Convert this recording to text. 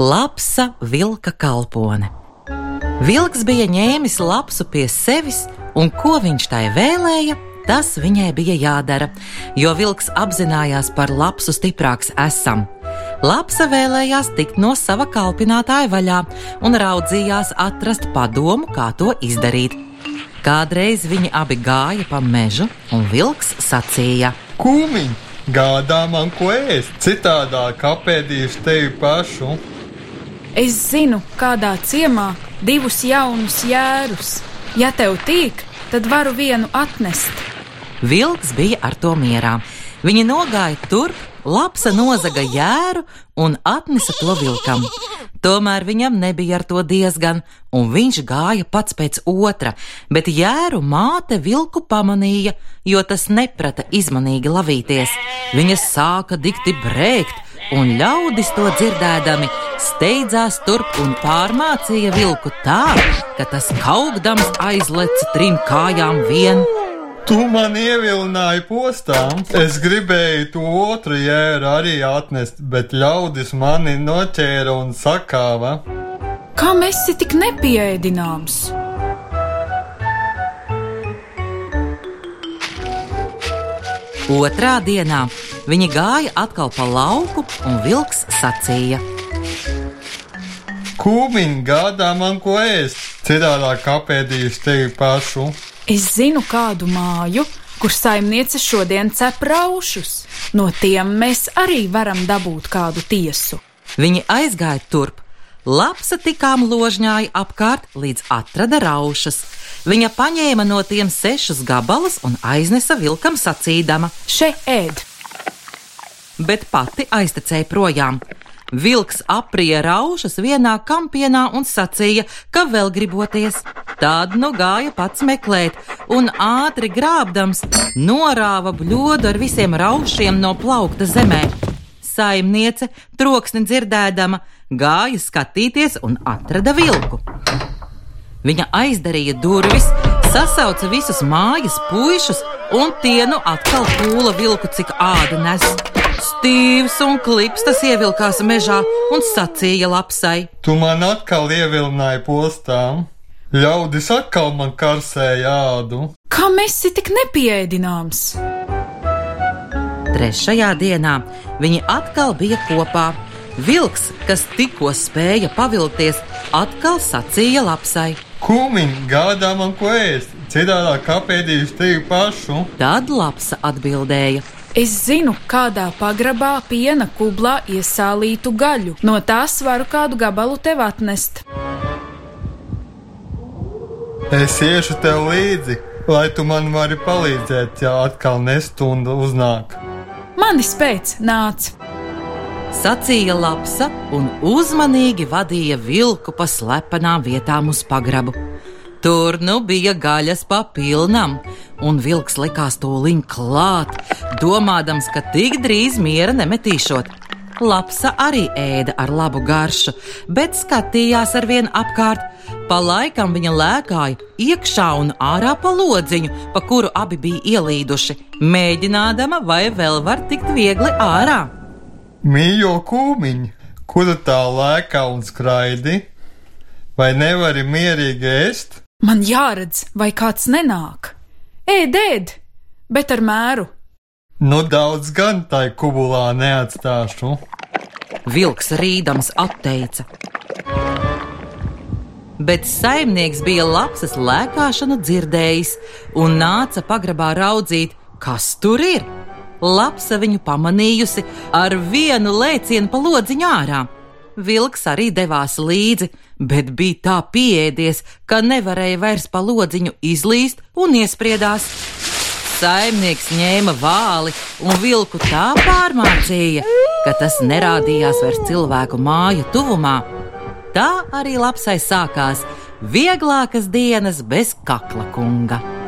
Lapsa vilka kalpone. Vilks bija ņēmis lapsu pie sevis, un ko viņš tai vēlēja, tas viņai bija jādara, jo vilks apzinājās par lapsu stiprāks esam. Lapsa vēlējās tikt no sava kalpinātāja vaļā un raudzījās atrast padomu, kā to izdarīt. Kādreiz viņi abi gāja pa mežu, un vilks sacīja: Kūmiņ, gādā man ko ēst, citādāk apēdīšu tevi pašu. Es zinu, kādā ciemā divus jaunus jērus. Ja tev tīk, tad varu vienu atnest. Vilks bija ar to mierā. Viņi nogāja turp, lapsa nozaga jēru un atnesa to vilkam. Tomēr viņam nebija ar to diezgan, un viņš gāja pats pēc otra, bet jēru māte vilku pamanīja, jo tas neprata izmanīgi lavīties. Viņa sāka dikti brēkt, un ļaudis to dzirdēdami steidzās turp un pārmācīja vilku tā, ka tas kaugdams aizleca trim kājām vien. Tu man ievilināji postām. Es gribēju to otru jēru arī atnest, bet ļaudis mani noķēra un sakāva. Kā mēs esi tik nepieēdināms? Otrā dienā viņi gāja atkal pa lauku, un vilks sacīja: Kūmiņ, gādā man ko ēst, citādāk apēdīšu tevi pašu. Es zinu kādu māju, kur saimniece šodien cep raušus. No tiem mēs arī varam dabūt kādu tiesu. Viņi aizgāja turp. Lapsa tikām ložņāja apkārt, līdz atrada raušas. Viņa paņēma no tiem sešus gabalus un aiznesa vilkam sacīdama: Še ēd! Bet pati aiztecēja projām. Vilks aprija raušas vienā kampienā un sacīja, ka vēl griboties. Tad nu gāja pats meklēt, un ātri grābdams norāva bļodu ar visiem raušiem no plaukta zemē. Saimniece, troksni dzirdēdama, gāja skatīties un atrada vilku. Viņa aizdarīja durvis, sasauca visus mājas puišus, un tie nu atkal pūla vilku, cik āda nes. Stīvs un klips tas ievilkās mežā un sacīja lapsai: Tu man atkal ievilināji postām. Ļaudis atkal man karsēja ādu. Kā mēs esi tik nepieēdināms? Trešajā dienā viņi atkal bija kopā. Vilks, kas tikko spēja pavilties, atkal sacīja lapsai. Kūmiņ, gādā man ko ēst, citādāk apēdīšu tevi pašu. Tad lapsa atbildēja: Es zinu, kādā pagrabā piena kublā iesālītu gaļu. No tās varu kādu gabalu tev atnest. Es iešu tev līdzi, lai tu man vari palīdzēt, ja atkal nestunda uznāk. Mani spēc nāc! Sacīja lapsa un uzmanīgi vadīja vilku pa slepenām vietām uz pagrabu. Tur nu bija gaļas papilnam, un vilks likās liņ klāt, domādams, ka tik drīz miera nemetīšot. Lapsa arī ēda ar labu garšu, bet skatījās ar vienu apkārt. Pa laikam viņa lēkāja iekšā un ārā pa lodziņu, pa kuru abi bija ielīduši, mēģinādama, vai vēl var tikt viegli ārā. Mīļo kūmiņ, kuru tā lēkā un skraidi, vai nevari mierīgi ēst? Man jāredz, vai kāds nenāk. Ēd, ēd, bet ar mēru. Nu daudz gan tai kubulā neatstāšu. Vilks rīdams atteica. Bet saimnieks bija lapsas lēkāšanu dzirdējis un nāca pagrabā raudzīt, kas tur ir. Lapsa viņu pamanījusi ar vienu lēcienu pa lodziņu ārā. Vilks arī devās līdzi, bet bija tā pieēdies, ka nevarēja vairs pa lodziņu izlīst un iespriedās. Saimnieks ņēma vāli un vilku tā pārmācīja, ka tas nerādījās vairs cilvēku māju tuvumā. Tā arī lapsai sākās vieglākas dienas bez kakla kunga.